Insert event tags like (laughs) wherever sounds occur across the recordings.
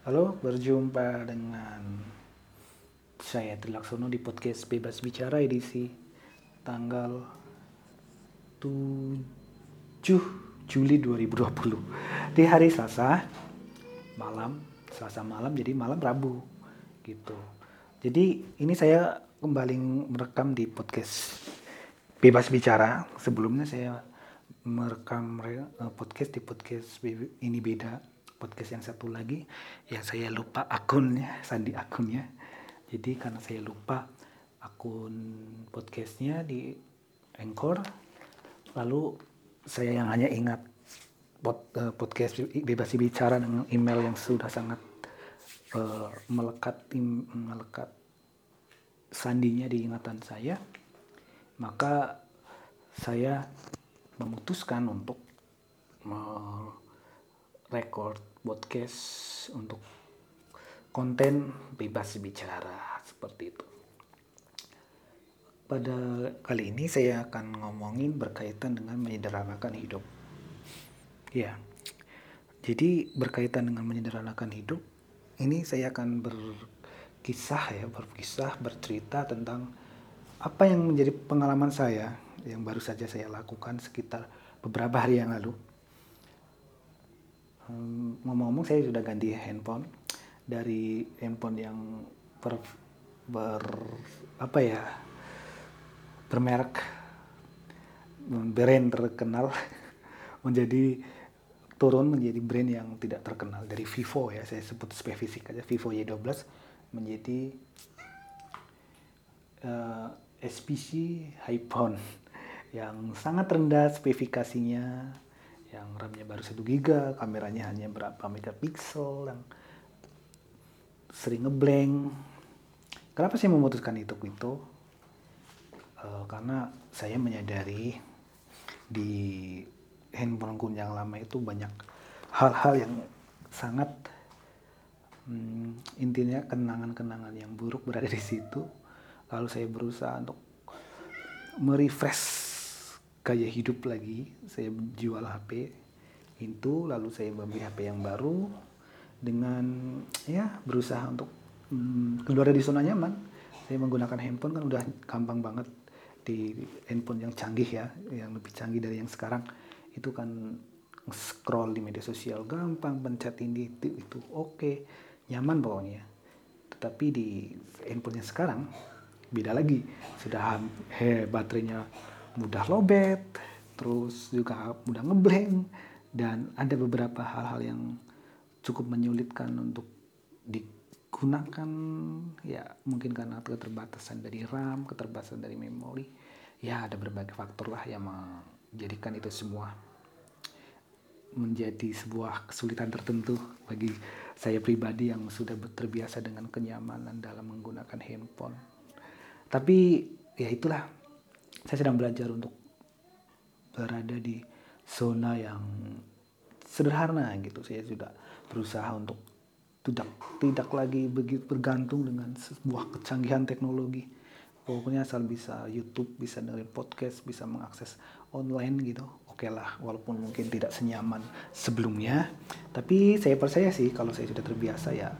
Halo, berjumpa dengan saya Trilaksono di podcast Bebas Bicara edisi tanggal 7 Juli 2020 di hari Selasa malam, Selasa malam jadi malam Rabu gitu. Jadi ini saya kembali merekam di podcast Bebas Bicara. Sebelumnya saya merekam eh, podcast di podcast ini beda podcast yang satu lagi. Yang saya lupa akunnya sandi akunnya. Jadi karena saya lupa akun podcastnya di Anchor lalu saya yang hanya ingat pod, uh, podcast bebas bicara dengan email yang sudah sangat uh, melekat melekat sandinya di ingatan saya. Maka saya memutuskan untuk record podcast untuk konten bebas bicara seperti itu. Pada kali ini saya akan ngomongin berkaitan dengan menyederhanakan hidup. Ya, jadi berkaitan dengan menyederhanakan hidup, ini saya akan berkisah ya, berkisah, bercerita tentang apa yang menjadi pengalaman saya yang baru saja saya lakukan sekitar beberapa hari yang lalu ngomong-ngomong saya sudah ganti handphone. Dari handphone yang ber, ber apa ya bermerek brand terkenal (laughs) menjadi turun menjadi brand yang tidak terkenal. Dari Vivo ya saya sebut spesifik aja Vivo Y12 menjadi uh, eh, SPC iPhone (laughs) yang sangat rendah spesifikasinya yang RAM-nya baru 1 GB, kameranya hanya berapa megapiksel, yang sering ngeblank. Kenapa saya memutuskan itu itu? Uh, karena saya menyadari di handphone yang lama itu banyak hal-hal yang sangat hmm, intinya kenangan-kenangan yang buruk berada di situ. Lalu saya berusaha untuk merefresh gaya hidup lagi saya jual HP itu lalu saya membeli HP yang baru dengan ya berusaha untuk hmm, keluar dari zona nyaman. Saya menggunakan handphone kan udah gampang banget di handphone yang canggih ya yang lebih canggih dari yang sekarang. Itu kan scroll di media sosial gampang pencet ini itu, itu oke nyaman pokoknya. Tetapi di handphone yang sekarang beda lagi. Sudah he, baterainya mudah lobet, terus juga mudah ngeblank dan ada beberapa hal-hal yang cukup menyulitkan untuk digunakan ya mungkin karena keterbatasan dari RAM, keterbatasan dari memori. Ya ada berbagai faktor lah yang menjadikan itu semua menjadi sebuah kesulitan tertentu bagi saya pribadi yang sudah terbiasa dengan kenyamanan dalam menggunakan handphone. Tapi ya itulah saya sedang belajar untuk berada di zona yang sederhana gitu. Saya sudah berusaha untuk tidak tidak lagi begitu bergantung dengan sebuah kecanggihan teknologi. Pokoknya asal bisa YouTube, bisa dengerin podcast, bisa mengakses online gitu. Oke okay lah, walaupun mungkin tidak senyaman sebelumnya, tapi saya percaya sih kalau saya sudah terbiasa ya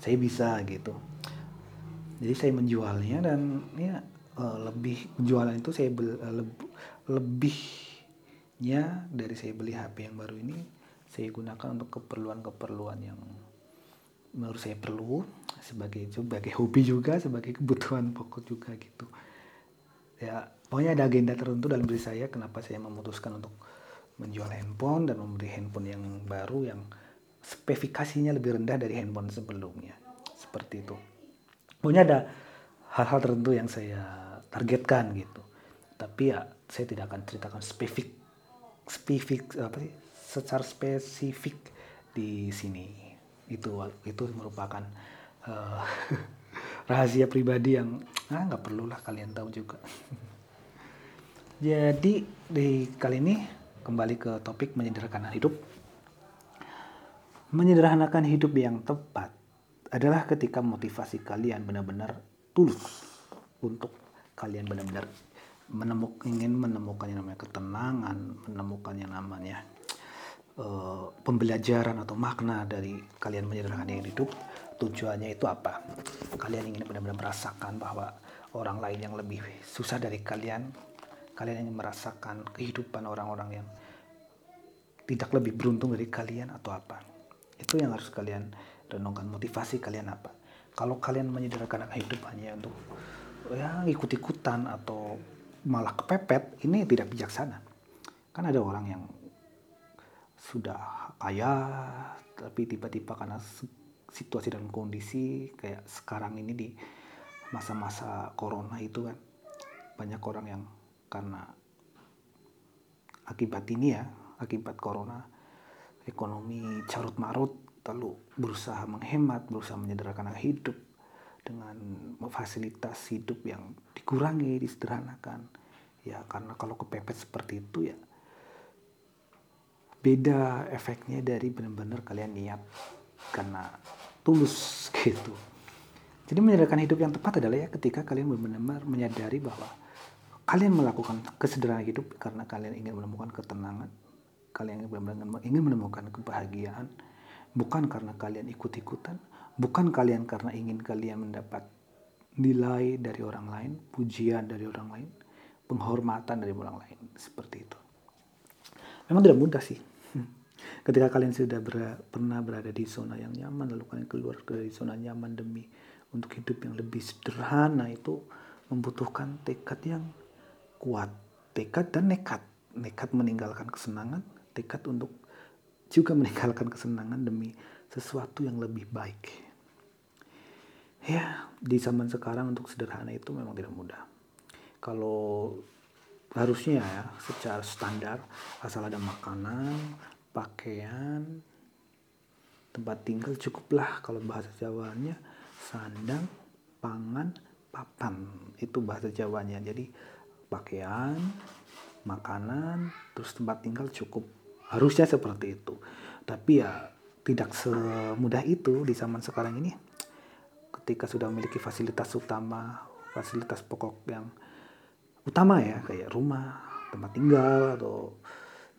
saya bisa gitu. Jadi saya menjualnya dan ya uh, lebih penjualan itu saya beli, uh, leb, lebihnya dari saya beli HP yang baru ini saya gunakan untuk keperluan-keperluan yang menurut saya perlu sebagai sebagai hobi juga sebagai kebutuhan pokok juga gitu. Ya pokoknya ada agenda tertentu dalam diri saya kenapa saya memutuskan untuk menjual handphone dan memberi handphone yang baru yang spesifikasinya lebih rendah dari handphone sebelumnya. Seperti itu. Pokoknya ada hal-hal tertentu yang saya targetkan gitu. Tapi ya saya tidak akan ceritakan spesifik spesifik apa sih secara spesifik di sini. Itu itu merupakan uh, (laughs) rahasia pribadi yang ah nggak perlu lah kalian tahu juga. (laughs) Jadi di kali ini kembali ke topik menyederhanakan hidup. Menyederhanakan hidup yang tepat adalah ketika motivasi kalian benar-benar tulus untuk kalian benar-benar menemuk ingin menemukan yang namanya ketenangan, menemukan yang namanya uh, pembelajaran atau makna dari kalian menyederhanakan hidup tujuannya itu apa? Kalian ingin benar-benar merasakan bahwa orang lain yang lebih susah dari kalian kalian ingin merasakan kehidupan orang-orang yang tidak lebih beruntung dari kalian atau apa? Itu yang harus kalian renungkan. Motivasi kalian apa? Kalau kalian menyederhanakan hidup hanya untuk ya ikut-ikutan atau malah kepepet ini tidak bijaksana kan ada orang yang sudah kaya tapi tiba-tiba karena situasi dan kondisi kayak sekarang ini di masa-masa corona itu kan banyak orang yang karena akibat ini ya akibat corona ekonomi carut marut lalu berusaha menghemat berusaha menyederhanakan hidup dengan fasilitas hidup yang dikurangi disederhanakan. Ya karena kalau kepepet seperti itu ya beda efeknya dari benar-benar kalian niat karena tulus (laughs) gitu. Jadi menyederhanakan hidup yang tepat adalah ya ketika kalian benar-benar menyadari bahwa kalian melakukan kesederhanaan hidup karena kalian ingin menemukan ketenangan, kalian ingin benar-benar ingin menemukan kebahagiaan, bukan karena kalian ikut-ikutan, bukan kalian karena ingin kalian mendapat nilai dari orang lain, pujian dari orang lain, penghormatan dari orang lain, seperti itu. Memang tidak mudah sih. (laughs) Ketika kalian sudah ber, pernah berada di zona yang nyaman, lalu kalian keluar dari zona nyaman demi untuk hidup yang lebih sederhana itu membutuhkan tekad yang kuat, tekad dan nekat. Nekat meninggalkan kesenangan, tekad untuk juga meninggalkan kesenangan demi sesuatu yang lebih baik. Ya, di zaman sekarang untuk sederhana itu memang tidak mudah. Kalau harusnya ya secara standar asal ada makanan, pakaian, tempat tinggal cukuplah kalau bahasa Jawanya sandang, pangan, papan. Itu bahasa Jawanya. Jadi pakaian, makanan, terus tempat tinggal cukup. Harusnya seperti itu. Tapi ya tidak semudah itu di zaman sekarang ini. Ketika sudah memiliki fasilitas utama, fasilitas pokok yang utama ya, kayak rumah, tempat tinggal atau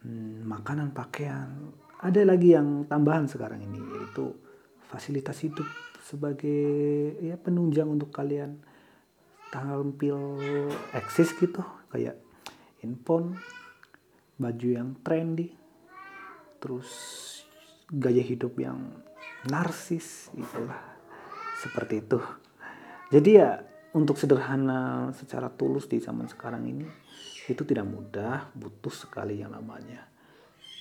hmm, makanan, pakaian. Ada lagi yang tambahan sekarang ini yaitu fasilitas hidup sebagai ya penunjang untuk kalian tampil eksis gitu kayak handphone baju yang trendy terus gaya hidup yang narsis itulah. Seperti itu. Jadi ya untuk sederhana secara tulus di zaman sekarang ini itu tidak mudah butuh sekali yang namanya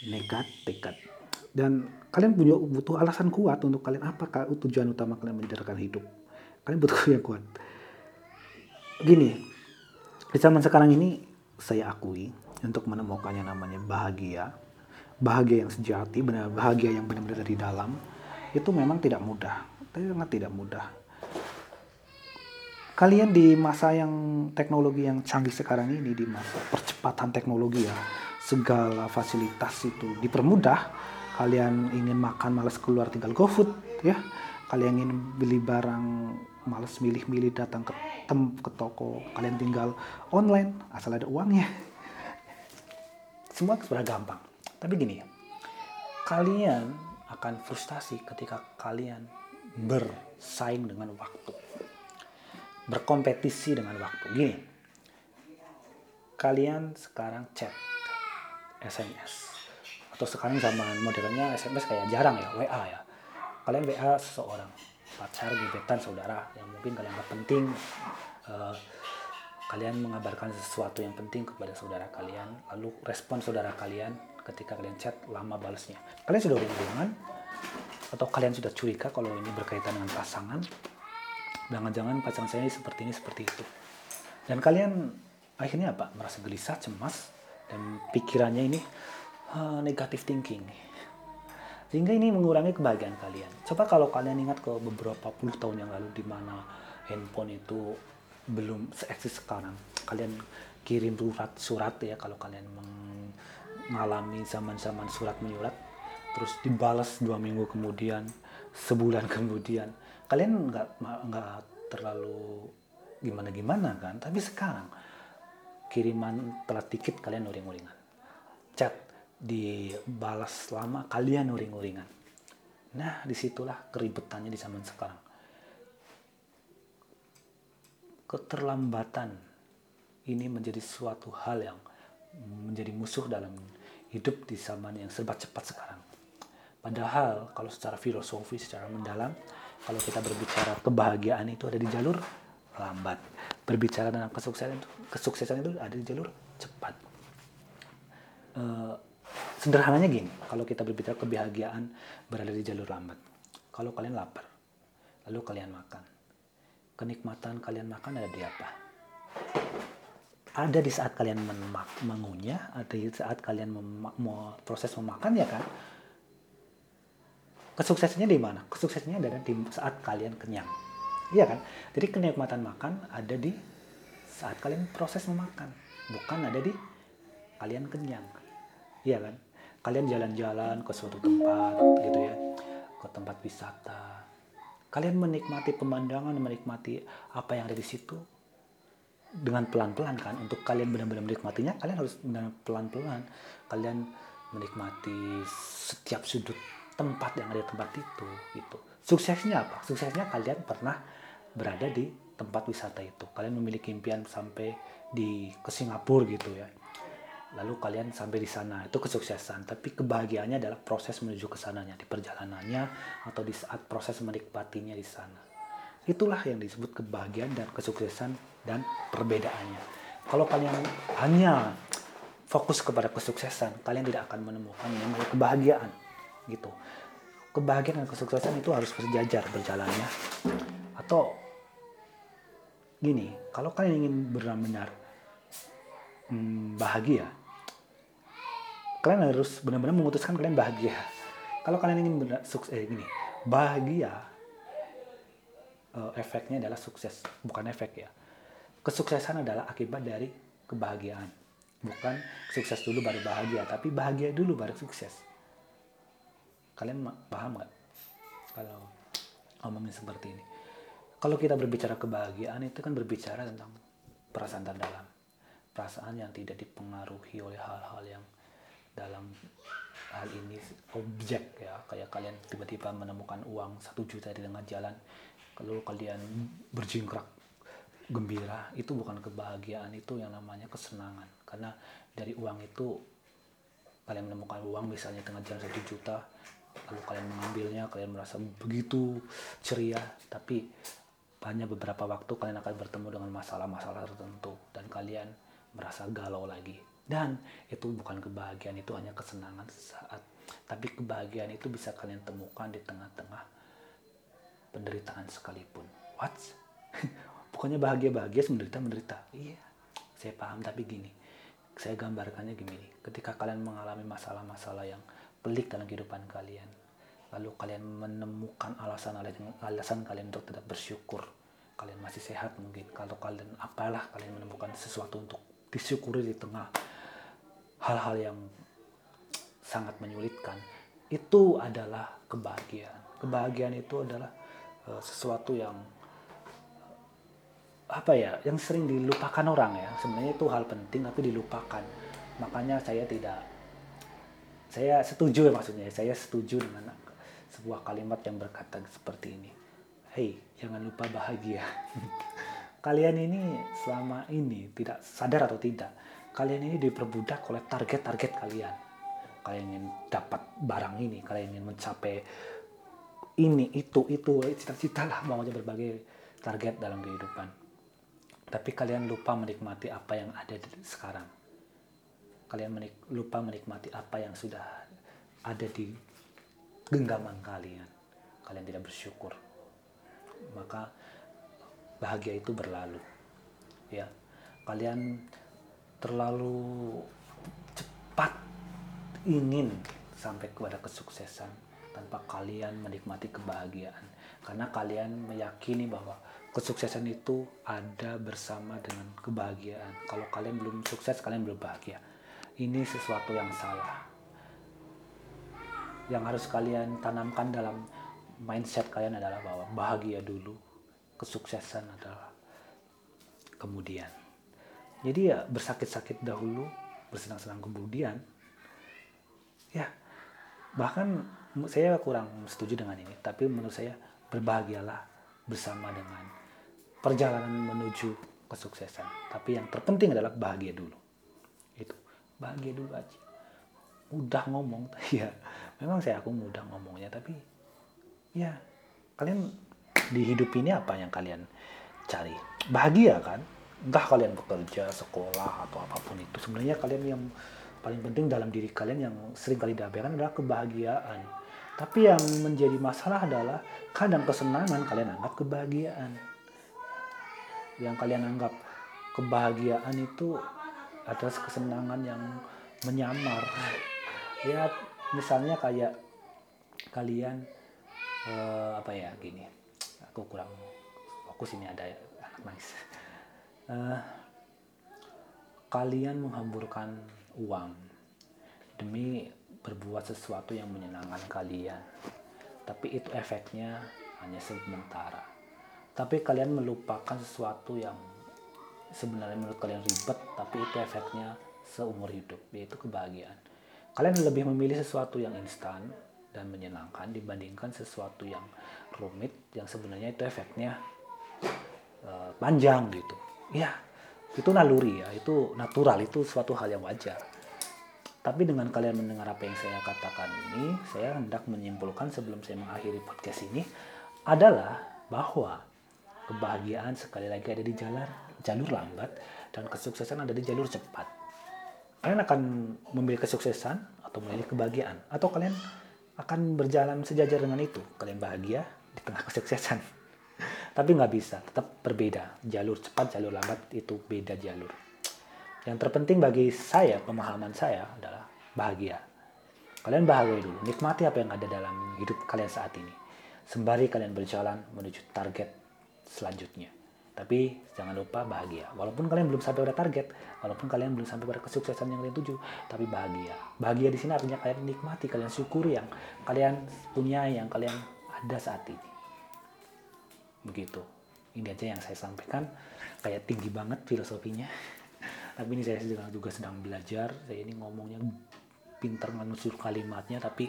nekat tekad. Dan kalian punya butuh alasan kuat untuk kalian apa tujuan utama kalian menjalankan hidup? Kalian butuh (laughs) yang kuat. Gini di zaman sekarang ini saya akui untuk menemukan yang namanya bahagia bahagia yang sejati benar bahagia yang benar-benar dari dalam itu memang tidak mudah sangat tidak mudah. Kalian di masa yang teknologi yang canggih sekarang ini di masa percepatan teknologi ya segala fasilitas itu dipermudah kalian ingin makan males keluar tinggal GoFood ya. Kalian ingin beli barang males milih-milih datang ke tem ke toko kalian tinggal online asal ada uangnya. Semua sebenarnya gampang tapi gini kalian akan frustasi ketika kalian bersaing dengan waktu. Berkompetisi dengan waktu. Gini kalian sekarang chat SMS atau sekarang zaman modelnya SMS kayak jarang ya WA ya. Kalian WA seseorang pacar gebetan saudara yang mungkin kalian anggap penting uh, kalian mengabarkan sesuatu yang penting kepada saudara kalian lalu respon saudara kalian ketika kalian chat lama balasnya. Kalian sudah hubungan atau kalian sudah curiga kalau ini berkaitan dengan pasangan? Jangan-jangan pasangan saya ini seperti ini seperti itu. Dan kalian akhirnya apa? Merasa gelisah cemas dan pikirannya ini uh, negative thinking. Sehingga ini mengurangi kebahagiaan kalian. Coba kalau kalian ingat ke beberapa puluh tahun yang lalu di mana handphone itu belum seeksis sekarang. Kalian kirim surat surat ya kalau kalian mengalami zaman-zaman surat menyurat terus dibalas dua minggu kemudian sebulan (laughs) kemudian kalian nggak nggak terlalu gimana gimana kan tapi sekarang kiriman telat dikit kalian uring-uringan chat dibalas lama kalian uring-uringan. Nah, di situlah keribetannya di zaman sekarang. Keterlambatan ini menjadi suatu hal yang menjadi musuh dalam hidup di zaman yang serba cepat sekarang. Padahal kalau secara filosofi, secara mendalam, kalau kita berbicara kebahagiaan itu ada di jalur lambat. Berbicara tentang kesuksesan itu, kesuksesan itu ada di jalur cepat. Uh, sederhananya gini, kalau kita berbicara kebahagiaan berada di jalur lambat. Kalau kalian lapar, lalu kalian makan. Kenikmatan kalian makan ada di apa? Ada di saat kalian mengunyah, ada di saat kalian mem proses memakan ya kan? Kesuksesannya di mana? Kesuksesannya adalah di saat kalian kenyang. Iya kan? Jadi kenikmatan makan ada di saat kalian proses memakan, bukan ada di kalian kenyang. Iya kan? Kalian jalan-jalan ke suatu tempat gitu ya, ke tempat wisata. Kalian menikmati pemandangan, menikmati apa yang ada di situ dengan pelan-pelan kan. Untuk kalian benar-benar menikmatinya, kalian harus benar pelan-pelan. Kalian menikmati setiap sudut tempat yang ada di tempat itu gitu. Suksesnya apa? Suksesnya kalian pernah berada di tempat wisata itu. Kalian memiliki impian sampai di ke Singapura gitu ya. Lalu kalian sampai di sana itu kesuksesan. Tapi kebahagiaannya adalah proses menuju ke sananya di perjalanannya atau di saat proses menikmatinya di sana. Itulah yang disebut kebahagiaan dan kesuksesan dan perbedaannya. Kalau kalian hanya fokus kepada kesuksesan, kalian tidak akan menemukan yang namanya kebahagiaan gitu. Kebahagiaan dan kesuksesan itu harus berjajar berjalannya. Atau gini, kalau kalian ingin benar-benar hmm, bahagia, kalian harus benar-benar memutuskan kalian bahagia. Kalau kalian ingin benar, sukses, eh, gini, bahagia uh, efeknya adalah sukses, bukan efek ya. Kesuksesan adalah akibat dari kebahagiaan. Bukan sukses dulu baru bahagia, tapi bahagia dulu baru sukses. Kalian paham nggak? Kalau ngomongin seperti ini. Kalau kita berbicara kebahagiaan itu kan berbicara tentang perasaan terdalam. Perasaan yang tidak dipengaruhi oleh hal-hal yang dalam hal ini objek ya kayak kalian tiba-tiba menemukan uang satu juta di tengah jalan kalau kalian berjingkrak gembira itu bukan kebahagiaan itu yang namanya kesenangan. Karena dari uang itu kalian menemukan uang misalnya tengah jalan satu juta lalu kalian mengambilnya kalian merasa begitu ceria tapi hanya beberapa waktu kalian akan bertemu dengan masalah-masalah tertentu dan kalian merasa galau lagi. Dan itu bukan kebahagiaan itu hanya kesenangan sesaat. Tapi kebahagiaan itu bisa kalian temukan di tengah-tengah penderitaan sekalipun. What (laughs) bukannya bahagia bahagia menderita menderita iya. Saya paham tapi gini saya gambarkannya gini. Ketika kalian mengalami masalah-masalah yang pelik dalam kehidupan kalian lalu kalian menemukan alasan-alasan kalian untuk tidak bersyukur kalian masih sehat mungkin. Kalau kalian apalah kalian menemukan sesuatu untuk disyukuri di tengah hal-hal yang sangat menyulitkan itu adalah kebahagiaan. Kebahagiaan itu adalah uh, sesuatu yang apa ya yang sering dilupakan orang ya. Sebenarnya itu hal penting tapi dilupakan. Makanya saya tidak saya setuju ya maksudnya. Saya setuju dengan sebuah kalimat yang berkata seperti ini. Hei jangan lupa bahagia. (laughs) Kalian ini selama ini tidak sadar atau tidak kalian ini diperbudak oleh target-target kalian. Kalian ingin dapat barang ini kalian ingin mencapai ini itu itu cita-cita lah mau berbagai target dalam kehidupan tapi kalian lupa menikmati apa yang ada sekarang. Kalian menik lupa menikmati apa yang sudah ada di genggaman kalian. Kalian tidak bersyukur. Maka bahagia itu berlalu ya. Kalian terlalu cepat ingin sampai kepada kesuksesan tanpa kalian menikmati kebahagiaan. Karena kalian meyakini bahwa kesuksesan itu ada bersama dengan kebahagiaan kalau kalian belum sukses kalian belum bahagia ini sesuatu yang salah. Yang harus kalian tanamkan dalam mindset kalian adalah bahwa bahagia dulu, kesuksesan adalah kemudian. Jadi ya bersakit-sakit dahulu, bersenang-senang kemudian. ya bahkan saya kurang setuju dengan ini tapi menurut saya berbahagialah bersama dengan perjalanan menuju kesuksesan. Tapi yang terpenting adalah bahagia dulu. Itu. Bahagia dulu aja mudah ngomong (laughs) ya memang saya aku mudah ngomongnya tapi ya kalian di hidup ini apa yang kalian cari? Bahagia kan? Entah kalian bekerja sekolah atau apa pun itu. Sebenarnya kalian yang paling penting dalam diri kalian yang sering kali diabaikan adalah kebahagiaan. Tapi yang menjadi masalah adalah kadang kesenangan kalian anggap kebahagiaan. Yang kalian anggap kebahagiaan itu adalah kesenangan yang menyamar. Ya misalnya kayak kalian uh, apa ya gini. Aku kurang fokus ini ada anak nangis. Uh, kalian menghamburkan uang demi berbuat sesuatu yang menyenangkan kalian. Tapi itu efeknya hanya sementara. Tapi kalian melupakan sesuatu yang sebenarnya menurut kalian ribet, tapi itu efeknya seumur hidup, yaitu kebahagiaan. Kalian lebih memilih sesuatu yang instan dan menyenangkan dibandingkan sesuatu yang rumit, yang sebenarnya itu efeknya uh, panjang gitu. Ya, itu naluri ya, itu natural, itu suatu hal yang wajar tapi dengan kalian mendengar apa yang saya katakan ini, saya hendak menyimpulkan sebelum saya mengakhiri podcast ini adalah bahwa kebahagiaan sekali lagi ada di jalur jalur lambat dan kesuksesan ada di jalur cepat. Kalian akan memilih kesuksesan atau memilih kebahagiaan atau kalian akan berjalan sejajar dengan itu. Kalian bahagia di tengah kesuksesan. (laughs) Tapi nggak bisa, tetap berbeda. Jalur cepat, jalur lambat itu beda jalur. Yang terpenting bagi saya, pemahaman saya adalah bahagia. Kalian bahagia dulu, nikmati apa yang ada dalam hidup kalian saat ini. Sembari kalian berjalan menuju target selanjutnya. Tapi jangan lupa bahagia. Walaupun kalian belum sampai pada target, walaupun kalian belum sampai pada kesuksesan yang kalian tuju, tapi bahagia. Bahagia di sini artinya kalian nikmati, kalian syukuri yang kalian punya, yang kalian ada saat ini. Begitu. Ini aja yang saya sampaikan. Kayak tinggi banget filosofinya (laughs) tapi ini saya juga, sedang belajar saya ini ngomongnya pinter menyusun kalimatnya tapi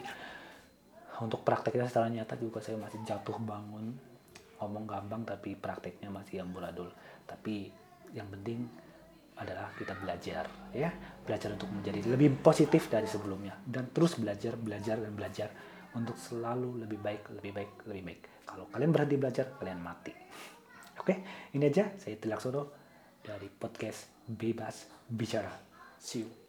untuk prakteknya secara nyata juga saya masih jatuh bangun ngomong gampang tapi prakteknya masih yang buradul tapi yang penting adalah kita belajar ya. Belajar untuk menjadi lebih positif dari sebelumnya. Dan terus belajar belajar dan belajar untuk selalu lebih baik lebih baik lebih baik. Kalau kalian berhenti belajar kalian mati. (laughs) Oke? Ini aja saya Tilak Sodo dari podcast bebas bicara. See you.